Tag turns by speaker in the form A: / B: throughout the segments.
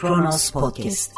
A: Kronos Podcast.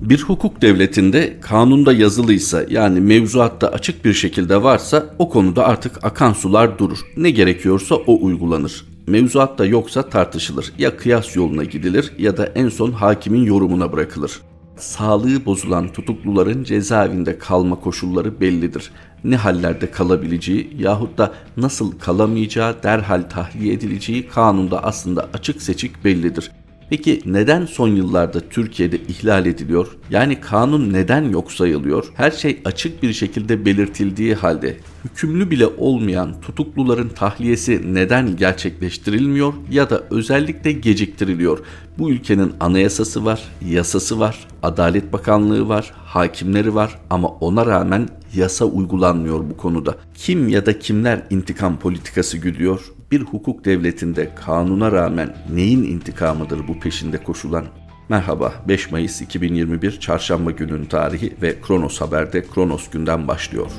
B: Bir hukuk devletinde kanunda yazılıysa yani mevzuatta açık bir şekilde varsa o konuda artık akan sular durur. Ne gerekiyorsa o uygulanır. Mevzuatta yoksa tartışılır. Ya kıyas yoluna gidilir ya da en son hakimin yorumuna bırakılır. Sağlığı bozulan tutukluların cezaevinde kalma koşulları bellidir. Ne hallerde kalabileceği yahut da nasıl kalamayacağı derhal tahliye edileceği kanunda aslında açık seçik bellidir. Peki neden son yıllarda Türkiye'de ihlal ediliyor? Yani kanun neden yok sayılıyor? Her şey açık bir şekilde belirtildiği halde hükümlü bile olmayan tutukluların tahliyesi neden gerçekleştirilmiyor ya da özellikle geciktiriliyor? Bu ülkenin anayasası var, yasası var, Adalet Bakanlığı var, hakimleri var ama ona rağmen yasa uygulanmıyor bu konuda. Kim ya da kimler intikam politikası güdüyor? Bir hukuk devletinde kanuna rağmen neyin intikamıdır bu peşinde koşulan? Merhaba 5 Mayıs 2021 Çarşamba günün tarihi ve Kronos Haber'de Kronos günden başlıyor.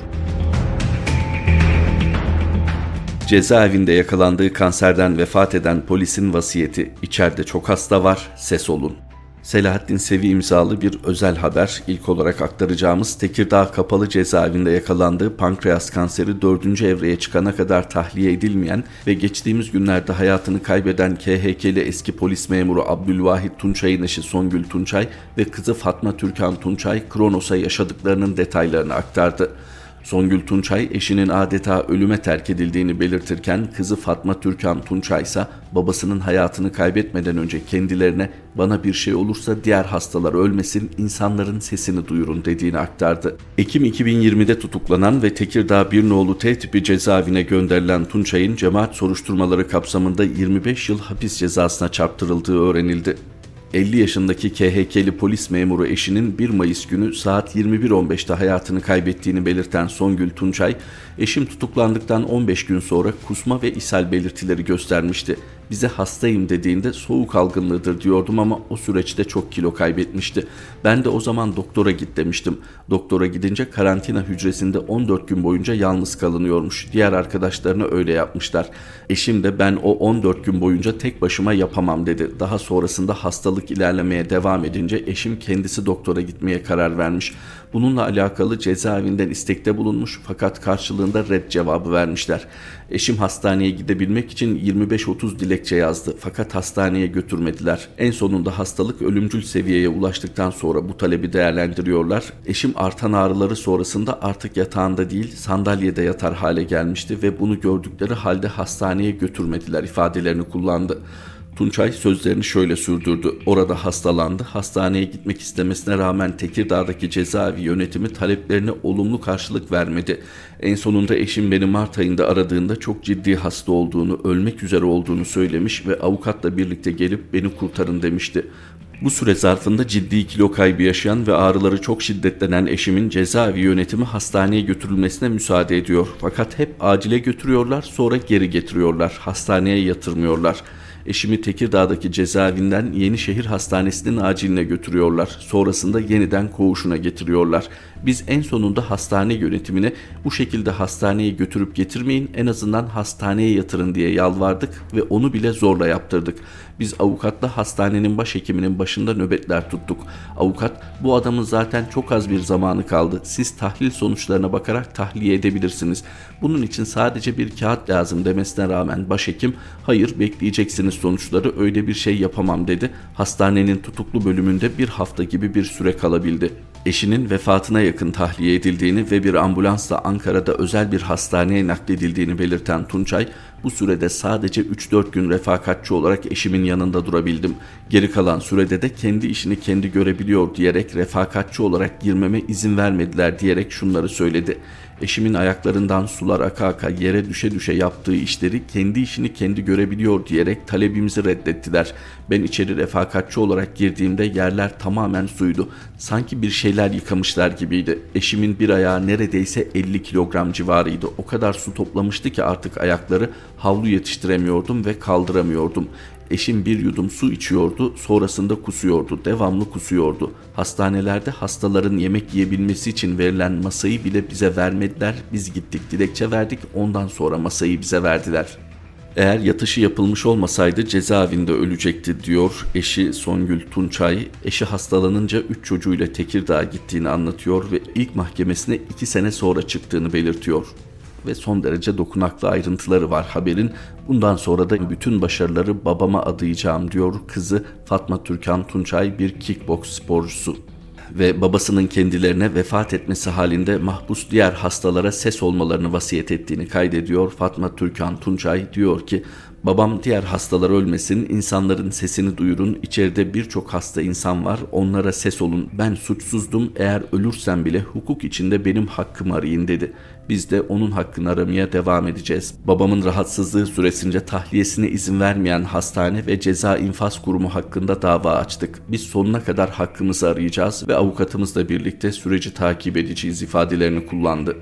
B: Cezaevinde yakalandığı kanserden vefat eden polisin vasiyeti içeride çok hasta var ses olun. Selahattin Sevi imzalı bir özel haber. İlk olarak aktaracağımız Tekirdağ Kapalı Cezaevinde yakalandığı pankreas kanseri 4. evreye çıkana kadar tahliye edilmeyen ve geçtiğimiz günlerde hayatını kaybeden KHK'li eski polis memuru Abdülvahit Tunçay'ın eşi Songül Tunçay ve kızı Fatma Türkan Tunçay Kronos'a yaşadıklarının detaylarını aktardı. Songül Tunçay eşinin adeta ölüme terk edildiğini belirtirken kızı Fatma Türkan Tunçay ise babasının hayatını kaybetmeden önce kendilerine bana bir şey olursa diğer hastalar ölmesin insanların sesini duyurun dediğini aktardı. Ekim 2020'de tutuklanan ve Tekirdağ Birnoğlu T tipi cezaevine gönderilen Tunçay'ın cemaat soruşturmaları kapsamında 25 yıl hapis cezasına çarptırıldığı öğrenildi. 50 yaşındaki KHK'li polis memuru eşinin 1 Mayıs günü saat 21.15'te hayatını kaybettiğini belirten Songül Tunçay, eşim tutuklandıktan 15 gün sonra kusma ve ishal belirtileri göstermişti bize hastayım dediğinde soğuk algınlığıdır diyordum ama o süreçte çok kilo kaybetmişti. Ben de o zaman doktora git demiştim. Doktora gidince karantina hücresinde 14 gün boyunca yalnız kalınıyormuş. Diğer arkadaşlarına öyle yapmışlar. Eşim de ben o 14 gün boyunca tek başıma yapamam dedi. Daha sonrasında hastalık ilerlemeye devam edince eşim kendisi doktora gitmeye karar vermiş. Bununla alakalı cezaevinden istekte bulunmuş fakat karşılığında red cevabı vermişler. Eşim hastaneye gidebilmek için 25-30 dilekçe yazdı fakat hastaneye götürmediler. En sonunda hastalık ölümcül seviyeye ulaştıktan sonra bu talebi değerlendiriyorlar. Eşim artan ağrıları sonrasında artık yatağında değil sandalyede yatar hale gelmişti ve bunu gördükleri halde hastaneye götürmediler ifadelerini kullandı. Tunçay sözlerini şöyle sürdürdü. Orada hastalandı. Hastaneye gitmek istemesine rağmen Tekirdağ'daki cezaevi yönetimi taleplerine olumlu karşılık vermedi. En sonunda eşim beni Mart ayında aradığında çok ciddi hasta olduğunu, ölmek üzere olduğunu söylemiş ve avukatla birlikte gelip beni kurtarın demişti. Bu süre zarfında ciddi kilo kaybı yaşayan ve ağrıları çok şiddetlenen eşimin cezaevi yönetimi hastaneye götürülmesine müsaade ediyor. Fakat hep acile götürüyorlar sonra geri getiriyorlar. Hastaneye yatırmıyorlar.'' Eşimi Tekirdağ'daki cezaevinden Yenişehir Hastanesi'nin aciline götürüyorlar. Sonrasında yeniden koğuşuna getiriyorlar. Biz en sonunda hastane yönetimine bu şekilde hastaneye götürüp getirmeyin en azından hastaneye yatırın diye yalvardık ve onu bile zorla yaptırdık. Biz avukatla hastanenin başhekiminin başında nöbetler tuttuk. Avukat bu adamın zaten çok az bir zamanı kaldı. Siz tahlil sonuçlarına bakarak tahliye edebilirsiniz. Bunun için sadece bir kağıt lazım demesine rağmen başhekim hayır bekleyeceksiniz sonuçları öyle bir şey yapamam dedi. Hastanenin tutuklu bölümünde bir hafta gibi bir süre kalabildi. Eşinin vefatına yakın tahliye edildiğini ve bir ambulansla Ankara'da özel bir hastaneye nakledildiğini belirten Tunçay, bu sürede sadece 3-4 gün refakatçi olarak eşimin yanında durabildim. Geri kalan sürede de kendi işini kendi görebiliyor diyerek refakatçi olarak girmeme izin vermediler diyerek şunları söyledi. Eşimin ayaklarından sular aka aka yere düşe düşe yaptığı işleri kendi işini kendi görebiliyor diyerek talebimizi reddettiler. Ben içeri refakatçi olarak girdiğimde yerler tamamen suydu. Sanki bir şeyler yıkamışlar gibiydi. Eşimin bir ayağı neredeyse 50 kilogram civarıydı. O kadar su toplamıştı ki artık ayakları havlu yetiştiremiyordum ve kaldıramıyordum. Eşim bir yudum su içiyordu, sonrasında kusuyordu, devamlı kusuyordu. Hastanelerde hastaların yemek yiyebilmesi için verilen masayı bile bize vermediler. Biz gittik dilekçe verdik, ondan sonra masayı bize verdiler.'' Eğer yatışı yapılmış olmasaydı cezaevinde ölecekti diyor eşi Songül Tunçay. Eşi hastalanınca 3 çocuğuyla Tekirdağ'a gittiğini anlatıyor ve ilk mahkemesine 2 sene sonra çıktığını belirtiyor ve son derece dokunaklı ayrıntıları var haberin. Bundan sonra da bütün başarıları babama adayacağım diyor kızı Fatma Türkan Tunçay bir kickbox sporcusu ve babasının kendilerine vefat etmesi halinde mahpus diğer hastalara ses olmalarını vasiyet ettiğini kaydediyor. Fatma Türkan Tunçay diyor ki Babam diğer hastalar ölmesin, insanların sesini duyurun. İçeride birçok hasta insan var. Onlara ses olun. Ben suçsuzdum. Eğer ölürsem bile hukuk içinde benim hakkımı arayın dedi. Biz de onun hakkını aramaya devam edeceğiz. Babamın rahatsızlığı süresince tahliyesine izin vermeyen hastane ve ceza infaz kurumu hakkında dava açtık. Biz sonuna kadar hakkımızı arayacağız ve avukatımızla birlikte süreci takip edeceğiz ifadelerini kullandı.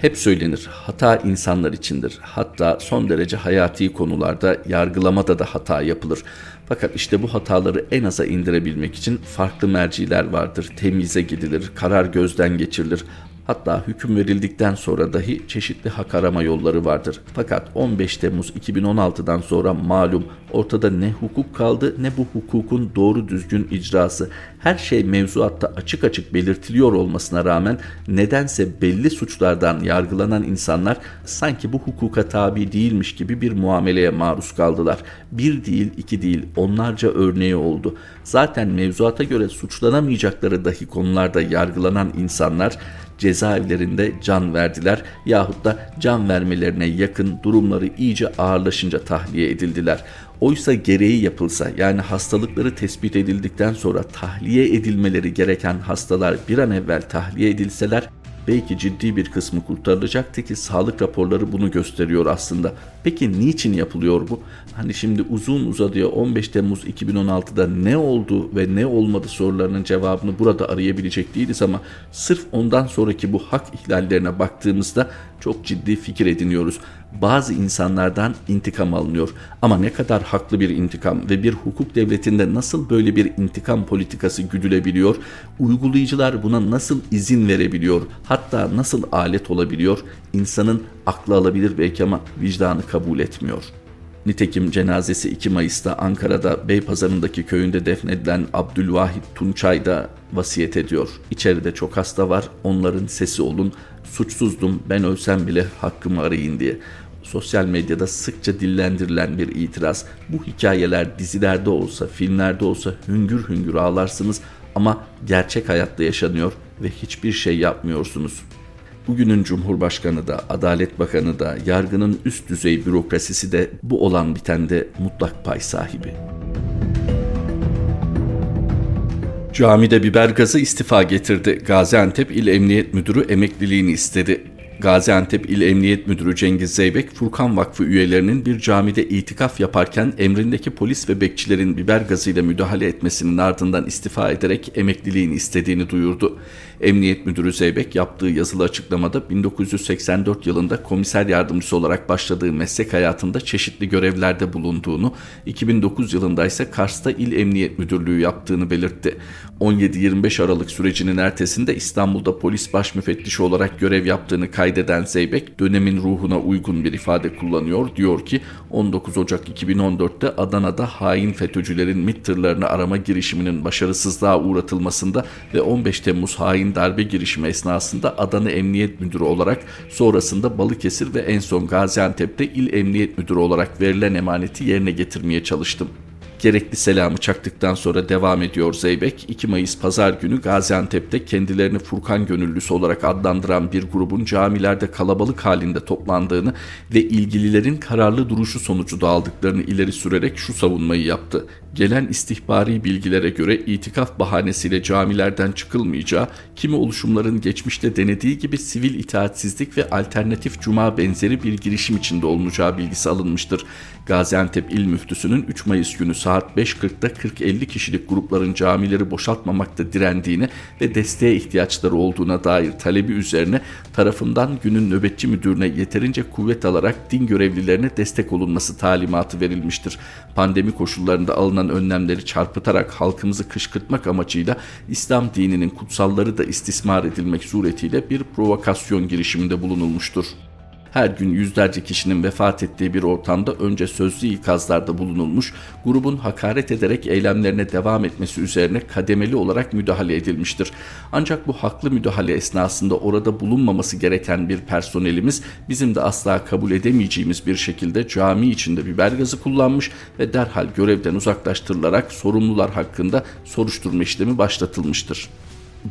B: Hep söylenir, hata insanlar içindir. Hatta son derece hayati konularda yargılamada da hata yapılır. Fakat işte bu hataları en aza indirebilmek için farklı merciler vardır. Temize gidilir, karar gözden geçirilir. Hatta hüküm verildikten sonra dahi çeşitli hak arama yolları vardır. Fakat 15 Temmuz 2016'dan sonra malum ortada ne hukuk kaldı ne bu hukukun doğru düzgün icrası. Her şey mevzuatta açık açık belirtiliyor olmasına rağmen nedense belli suçlardan yargılanan insanlar sanki bu hukuka tabi değilmiş gibi bir muameleye maruz kaldılar. Bir değil, iki değil, onlarca örneği oldu. Zaten mevzuata göre suçlanamayacakları dahi konularda yargılanan insanlar cezaevlerinde can verdiler yahut da can vermelerine yakın durumları iyice ağırlaşınca tahliye edildiler. Oysa gereği yapılsa yani hastalıkları tespit edildikten sonra tahliye edilmeleri gereken hastalar bir an evvel tahliye edilseler belki ciddi bir kısmı kurtarılacaktı ki sağlık raporları bunu gösteriyor aslında. Peki niçin yapılıyor bu? Hani şimdi uzun uzadıya 15 Temmuz 2016'da ne oldu ve ne olmadı sorularının cevabını burada arayabilecek değiliz ama sırf ondan sonraki bu hak ihlallerine baktığımızda çok ciddi fikir ediniyoruz. Bazı insanlardan intikam alınıyor. Ama ne kadar haklı bir intikam ve bir hukuk devletinde nasıl böyle bir intikam politikası güdülebiliyor? Uygulayıcılar buna nasıl izin verebiliyor? Hatta nasıl alet olabiliyor? İnsanın aklı alabilir belki ama vicdanı kabul etmiyor. Nitekim cenazesi 2 Mayıs'ta Ankara'da Beypazarı'ndaki köyünde defnedilen Abdülvahit Tunçay da vasiyet ediyor. İçeride çok hasta var, onların sesi olun, suçsuzdum ben ölsem bile hakkımı arayın diye. Sosyal medyada sıkça dillendirilen bir itiraz. Bu hikayeler dizilerde olsa, filmlerde olsa hüngür hüngür ağlarsınız ama gerçek hayatta yaşanıyor ve hiçbir şey yapmıyorsunuz. Bugünün Cumhurbaşkanı da, Adalet Bakanı da, yargının üst düzey bürokrasisi de bu olan bitende mutlak pay sahibi. Camide biber gazı istifa getirdi. Gaziantep İl Emniyet Müdürü emekliliğini istedi. Gaziantep İl Emniyet Müdürü Cengiz Zeybek, Furkan Vakfı üyelerinin bir camide itikaf yaparken emrindeki polis ve bekçilerin biber gazıyla müdahale etmesinin ardından istifa ederek emekliliğini istediğini duyurdu. Emniyet Müdürü Zeybek yaptığı yazılı açıklamada 1984 yılında komiser yardımcısı olarak başladığı meslek hayatında çeşitli görevlerde bulunduğunu, 2009 yılında ise Kars'ta İl Emniyet Müdürlüğü yaptığını belirtti. 17-25 Aralık sürecinin ertesinde İstanbul'da polis baş müfettişi olarak görev yaptığını kaydeden Zeybek, dönemin ruhuna uygun bir ifade kullanıyor. Diyor ki 19 Ocak 2014'te Adana'da hain FETÖ'cülerin MİT tırlarını arama girişiminin başarısızlığa uğratılmasında ve 15 Temmuz hain hain darbe girişimi esnasında Adana Emniyet Müdürü olarak sonrasında Balıkesir ve en son Gaziantep'te İl Emniyet Müdürü olarak verilen emaneti yerine getirmeye çalıştım. Gerekli selamı çaktıktan sonra devam ediyor Zeybek. 2 Mayıs pazar günü Gaziantep'te kendilerini Furkan gönüllüsü olarak adlandıran bir grubun camilerde kalabalık halinde toplandığını ve ilgililerin kararlı duruşu sonucu da aldıklarını ileri sürerek şu savunmayı yaptı. Gelen istihbari bilgilere göre itikaf bahanesiyle camilerden çıkılmayacağı, kimi oluşumların geçmişte denediği gibi sivil itaatsizlik ve alternatif cuma benzeri bir girişim içinde olunacağı bilgisi alınmıştır. Gaziantep İl Müftüsü'nün 3 Mayıs günü saat 5.40'da 40-50 kişilik grupların camileri boşaltmamakta direndiğini ve desteğe ihtiyaçları olduğuna dair talebi üzerine tarafından günün nöbetçi müdürüne yeterince kuvvet alarak din görevlilerine destek olunması talimatı verilmiştir. Pandemi koşullarında alınan önlemleri çarpıtarak halkımızı kışkırtmak amacıyla İslam dininin kutsalları da istismar edilmek suretiyle bir provokasyon girişiminde bulunulmuştur. Her gün yüzlerce kişinin vefat ettiği bir ortamda önce sözlü ikazlarda bulunulmuş, grubun hakaret ederek eylemlerine devam etmesi üzerine kademeli olarak müdahale edilmiştir. Ancak bu haklı müdahale esnasında orada bulunmaması gereken bir personelimiz bizim de asla kabul edemeyeceğimiz bir şekilde cami içinde biber gazı kullanmış ve derhal görevden uzaklaştırılarak sorumlular hakkında soruşturma işlemi başlatılmıştır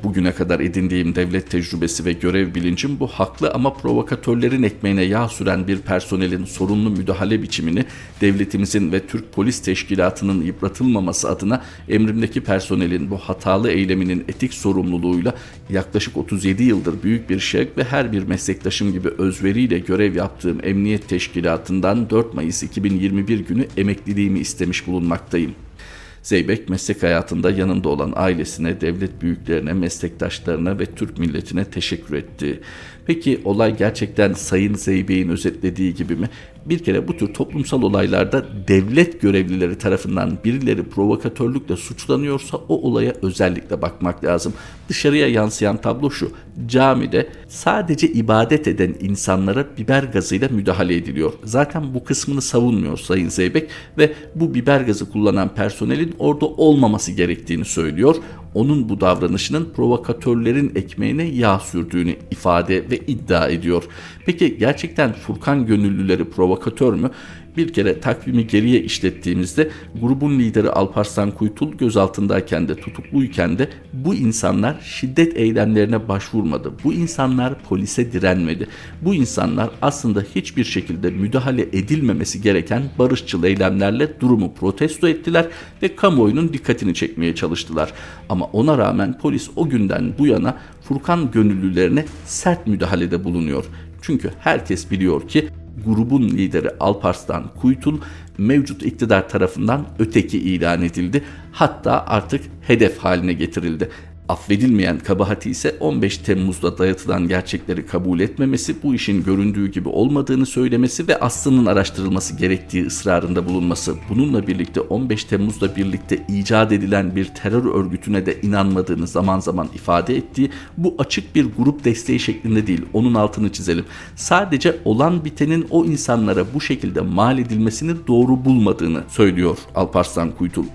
B: bugüne kadar edindiğim devlet tecrübesi ve görev bilincim bu haklı ama provokatörlerin ekmeğine yağ süren bir personelin sorumlu müdahale biçimini devletimizin ve Türk Polis Teşkilatı'nın yıpratılmaması adına emrimdeki personelin bu hatalı eyleminin etik sorumluluğuyla yaklaşık 37 yıldır büyük bir şevk ve her bir meslektaşım gibi özveriyle görev yaptığım Emniyet Teşkilatı'ndan 4 Mayıs 2021 günü emekliliğimi istemiş bulunmaktayım. Zeybek meslek hayatında yanında olan ailesine, devlet büyüklerine, meslektaşlarına ve Türk milletine teşekkür etti. Peki olay gerçekten Sayın Zeybek'in özetlediği gibi mi? Bir kere bu tür toplumsal olaylarda devlet görevlileri tarafından birileri provokatörlükle suçlanıyorsa o olaya özellikle bakmak lazım. Dışarıya yansıyan tablo şu. Camide sadece ibadet eden insanlara biber gazıyla müdahale ediliyor. Zaten bu kısmını savunmuyor Sayın Zeybek ve bu biber gazı kullanan personelin orada olmaması gerektiğini söylüyor onun bu davranışının provokatörlerin ekmeğine yağ sürdüğünü ifade ve iddia ediyor. Peki gerçekten Furkan gönüllüleri provokatör mü? Bir kere takvimi geriye işlettiğimizde grubun lideri Alparslan Kuytul gözaltındayken de tutukluyken de bu insanlar şiddet eylemlerine başvurmadı. Bu insanlar polise direnmedi. Bu insanlar aslında hiçbir şekilde müdahale edilmemesi gereken barışçıl eylemlerle durumu protesto ettiler ve kamuoyunun dikkatini çekmeye çalıştılar. Ama ona rağmen polis o günden bu yana Furkan gönüllülerine sert müdahalede bulunuyor. Çünkü herkes biliyor ki grubun lideri Alparslan Kuytul mevcut iktidar tarafından öteki ilan edildi. Hatta artık hedef haline getirildi. Affedilmeyen kabahati ise 15 Temmuz'da dayatılan gerçekleri kabul etmemesi, bu işin göründüğü gibi olmadığını söylemesi ve aslının araştırılması gerektiği ısrarında bulunması. Bununla birlikte 15 Temmuz'da birlikte icat edilen bir terör örgütüne de inanmadığını zaman zaman ifade ettiği bu açık bir grup desteği şeklinde değil. Onun altını çizelim. Sadece olan bitenin o insanlara bu şekilde mal edilmesini doğru bulmadığını söylüyor Alparslan Kuytul.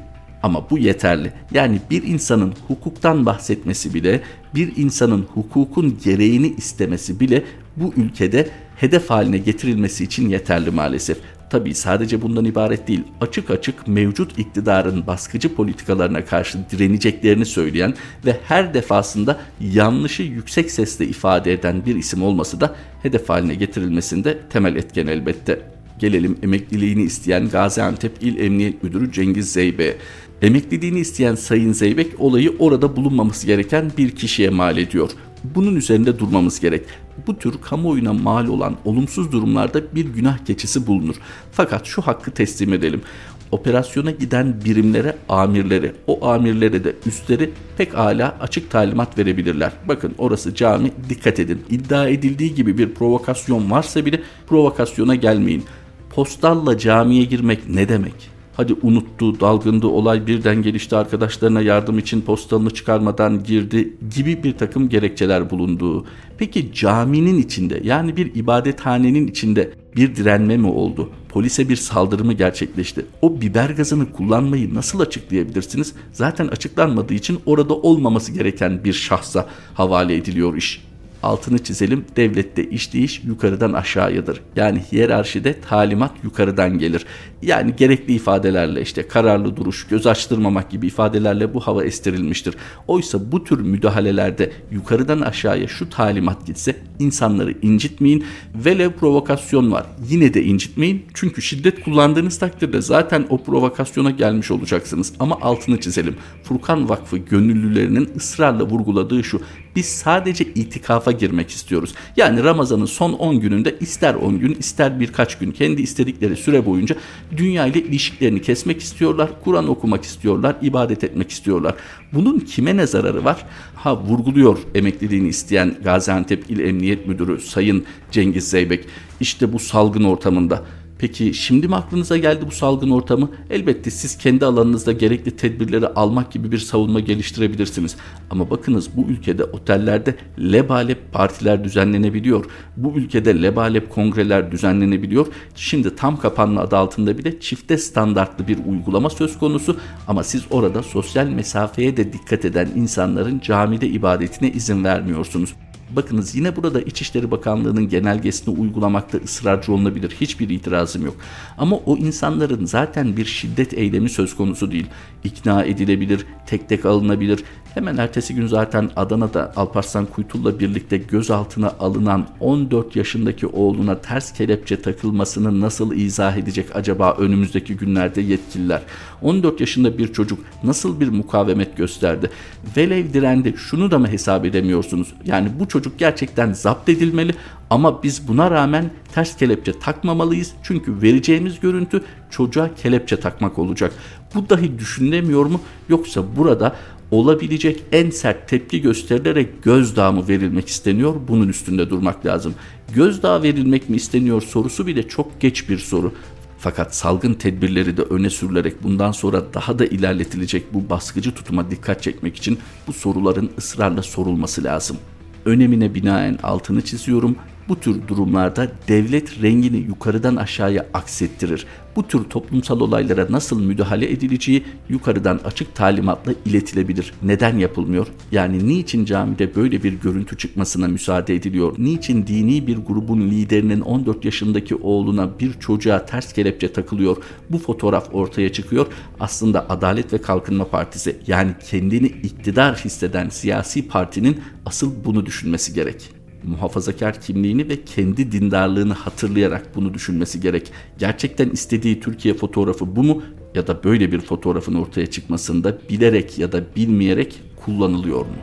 B: Ama bu yeterli. Yani bir insanın hukuktan bahsetmesi bile, bir insanın hukukun gereğini istemesi bile bu ülkede hedef haline getirilmesi için yeterli maalesef. Tabii sadece bundan ibaret değil. Açık açık mevcut iktidarın baskıcı politikalarına karşı direneceklerini söyleyen ve her defasında yanlışı yüksek sesle ifade eden bir isim olması da hedef haline getirilmesinde temel etken elbette. Gelelim emekliliğini isteyen Gaziantep İl Emniyet Müdürü Cengiz Zeybe. Emekliliğini isteyen Sayın Zeybek olayı orada bulunmaması gereken bir kişiye mal ediyor. Bunun üzerinde durmamız gerek. Bu tür kamuoyuna mal olan olumsuz durumlarda bir günah keçisi bulunur. Fakat şu hakkı teslim edelim. Operasyona giden birimlere amirleri, o amirlere de üstleri pek hala açık talimat verebilirler. Bakın orası cami dikkat edin. İddia edildiği gibi bir provokasyon varsa bile provokasyona gelmeyin. Postalla camiye girmek ne demek? Hadi unuttu, dalgındı, olay birden gelişti arkadaşlarına yardım için postalını çıkarmadan girdi gibi bir takım gerekçeler bulunduğu. Peki caminin içinde yani bir ibadethanenin içinde bir direnme mi oldu? Polise bir saldırı mı gerçekleşti? O biber gazını kullanmayı nasıl açıklayabilirsiniz? Zaten açıklanmadığı için orada olmaması gereken bir şahsa havale ediliyor iş altını çizelim devlette işleyiş yukarıdan aşağıyadır. Yani hiyerarşide talimat yukarıdan gelir. Yani gerekli ifadelerle işte kararlı duruş, göz açtırmamak gibi ifadelerle bu hava estirilmiştir. Oysa bu tür müdahalelerde yukarıdan aşağıya şu talimat gitse insanları incitmeyin. Velev provokasyon var. Yine de incitmeyin. Çünkü şiddet kullandığınız takdirde zaten o provokasyona gelmiş olacaksınız. Ama altını çizelim. Furkan Vakfı gönüllülerinin ısrarla vurguladığı şu. Biz sadece itikafa girmek istiyoruz. Yani Ramazan'ın son 10 gününde ister 10 gün ister birkaç gün kendi istedikleri süre boyunca dünya ile ilişkilerini kesmek istiyorlar. Kur'an okumak istiyorlar, ibadet etmek istiyorlar. Bunun kime ne zararı var? Ha vurguluyor emekliliğini isteyen Gaziantep İl Emniyet Müdürü Sayın Cengiz Zeybek. İşte bu salgın ortamında Peki şimdi mi aklınıza geldi bu salgın ortamı? Elbette siz kendi alanınızda gerekli tedbirleri almak gibi bir savunma geliştirebilirsiniz. Ama bakınız bu ülkede otellerde lebalep partiler düzenlenebiliyor. Bu ülkede lebalep kongreler düzenlenebiliyor. Şimdi tam kapanma adı altında bile çifte standartlı bir uygulama söz konusu. Ama siz orada sosyal mesafeye de dikkat eden insanların camide ibadetine izin vermiyorsunuz. Bakınız yine burada İçişleri Bakanlığı'nın genelgesini uygulamakta ısrarcı olunabilir. Hiçbir itirazım yok. Ama o insanların zaten bir şiddet eylemi söz konusu değil. İkna edilebilir, tek tek alınabilir. Hemen ertesi gün zaten Adana'da Alparslan Kuytul'la birlikte gözaltına alınan 14 yaşındaki oğluna ters kelepçe takılmasını nasıl izah edecek acaba önümüzdeki günlerde yetkililer? 14 yaşında bir çocuk nasıl bir mukavemet gösterdi? Velev direndi şunu da mı hesap edemiyorsunuz? Yani bu çocuk gerçekten zapt edilmeli ama biz buna rağmen ters kelepçe takmamalıyız. Çünkü vereceğimiz görüntü çocuğa kelepçe takmak olacak. Bu dahi düşünülemiyor mu? Yoksa burada olabilecek en sert tepki gösterilerek gözdağı mı verilmek isteniyor? Bunun üstünde durmak lazım. Gözdağı verilmek mi isteniyor sorusu bile çok geç bir soru. Fakat salgın tedbirleri de öne sürülerek bundan sonra daha da ilerletilecek bu baskıcı tutuma dikkat çekmek için bu soruların ısrarla sorulması lazım. Önemine binaen altını çiziyorum. Bu tür durumlarda devlet rengini yukarıdan aşağıya aksettirir. Bu tür toplumsal olaylara nasıl müdahale edileceği yukarıdan açık talimatla iletilebilir. Neden yapılmıyor? Yani niçin camide böyle bir görüntü çıkmasına müsaade ediliyor? Niçin dini bir grubun liderinin 14 yaşındaki oğluna bir çocuğa ters kelepçe takılıyor? Bu fotoğraf ortaya çıkıyor. Aslında Adalet ve Kalkınma Partisi yani kendini iktidar hisseden siyasi partinin asıl bunu düşünmesi gerek muhafazakar kimliğini ve kendi dindarlığını hatırlayarak bunu düşünmesi gerek. Gerçekten istediği Türkiye fotoğrafı bu mu ya da böyle bir fotoğrafın ortaya çıkmasında bilerek ya da bilmeyerek kullanılıyor mu?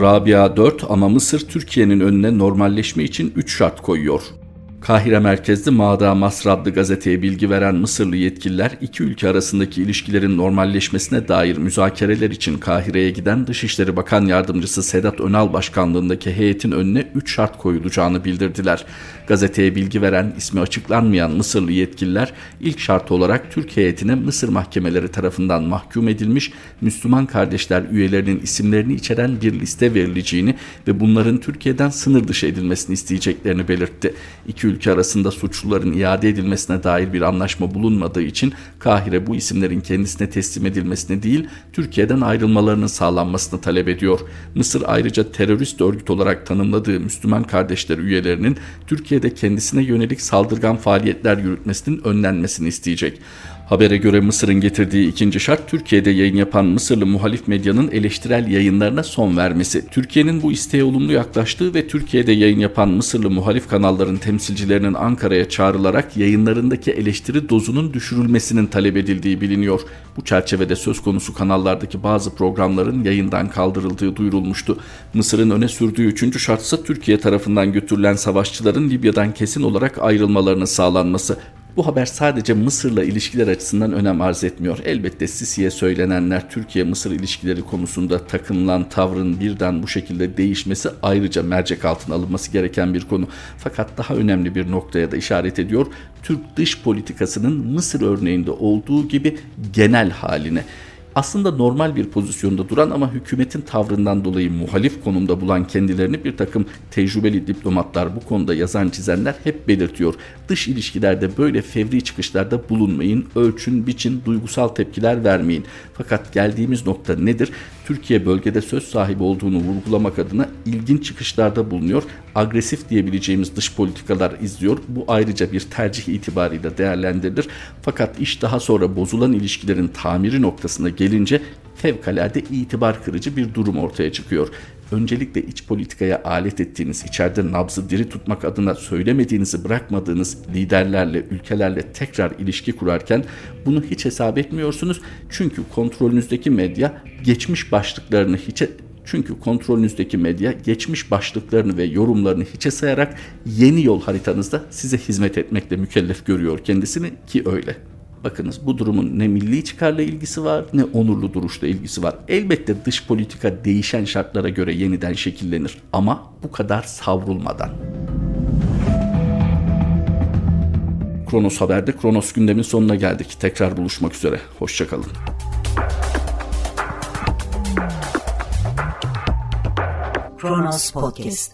B: Rabia 4 ama Mısır Türkiye'nin önüne normalleşme için 3 şart koyuyor. Kahire merkezli Mağda Masr adlı gazeteye bilgi veren Mısırlı yetkililer iki ülke arasındaki ilişkilerin normalleşmesine dair müzakereler için Kahire'ye giden Dışişleri Bakan Yardımcısı Sedat Önal başkanlığındaki heyetin önüne 3 şart koyulacağını bildirdiler. Gazeteye bilgi veren ismi açıklanmayan Mısırlı yetkililer ilk şart olarak Türk heyetine Mısır mahkemeleri tarafından mahkum edilmiş Müslüman kardeşler üyelerinin isimlerini içeren bir liste verileceğini ve bunların Türkiye'den sınır dışı edilmesini isteyeceklerini belirtti. İki ülke arasında suçluların iade edilmesine dair bir anlaşma bulunmadığı için Kahire bu isimlerin kendisine teslim edilmesini değil Türkiye'den ayrılmalarının sağlanmasını talep ediyor. Mısır ayrıca terörist örgüt olarak tanımladığı Müslüman kardeşler üyelerinin Türkiye'de kendisine yönelik saldırgan faaliyetler yürütmesinin önlenmesini isteyecek. Habere göre Mısır'ın getirdiği ikinci şart Türkiye'de yayın yapan Mısırlı muhalif medyanın eleştirel yayınlarına son vermesi. Türkiye'nin bu isteğe olumlu yaklaştığı ve Türkiye'de yayın yapan Mısırlı muhalif kanalların temsilcilerinin Ankara'ya çağrılarak yayınlarındaki eleştiri dozunun düşürülmesinin talep edildiği biliniyor. Bu çerçevede söz konusu kanallardaki bazı programların yayından kaldırıldığı duyurulmuştu. Mısır'ın öne sürdüğü üçüncü şartsa Türkiye tarafından götürülen savaşçıların Libya'dan kesin olarak ayrılmalarının sağlanması. Bu haber sadece Mısır'la ilişkiler açısından önem arz etmiyor. Elbette Sisi'ye söylenenler Türkiye-Mısır ilişkileri konusunda takınılan tavrın birden bu şekilde değişmesi ayrıca mercek altına alınması gereken bir konu. Fakat daha önemli bir noktaya da işaret ediyor. Türk dış politikasının Mısır örneğinde olduğu gibi genel haline aslında normal bir pozisyonda duran ama hükümetin tavrından dolayı muhalif konumda bulan kendilerini bir takım tecrübeli diplomatlar bu konuda yazan çizenler hep belirtiyor. Dış ilişkilerde böyle fevri çıkışlarda bulunmayın, ölçün, biçin, duygusal tepkiler vermeyin. Fakat geldiğimiz nokta nedir? Türkiye bölgede söz sahibi olduğunu vurgulamak adına ilginç çıkışlarda bulunuyor. Agresif diyebileceğimiz dış politikalar izliyor. Bu ayrıca bir tercih itibariyle değerlendirilir. Fakat iş daha sonra bozulan ilişkilerin tamiri noktasına gelince fevkalade itibar kırıcı bir durum ortaya çıkıyor. Öncelikle iç politikaya alet ettiğiniz, içeride nabzı diri tutmak adına söylemediğinizi bırakmadığınız liderlerle, ülkelerle tekrar ilişki kurarken bunu hiç hesap etmiyorsunuz. Çünkü kontrolünüzdeki medya geçmiş başlıklarını hiçe çünkü kontrolünüzdeki medya geçmiş başlıklarını ve yorumlarını hiçe sayarak yeni yol haritanızda size hizmet etmekle mükellef görüyor kendisini ki öyle. Bakınız bu durumun ne milli çıkarla ilgisi var ne onurlu duruşla ilgisi var. Elbette dış politika değişen şartlara göre yeniden şekillenir ama bu kadar savrulmadan. Kronos Haber'de Kronos gündemin sonuna geldik. Tekrar buluşmak üzere. Hoşçakalın.
A: Kronos Podcast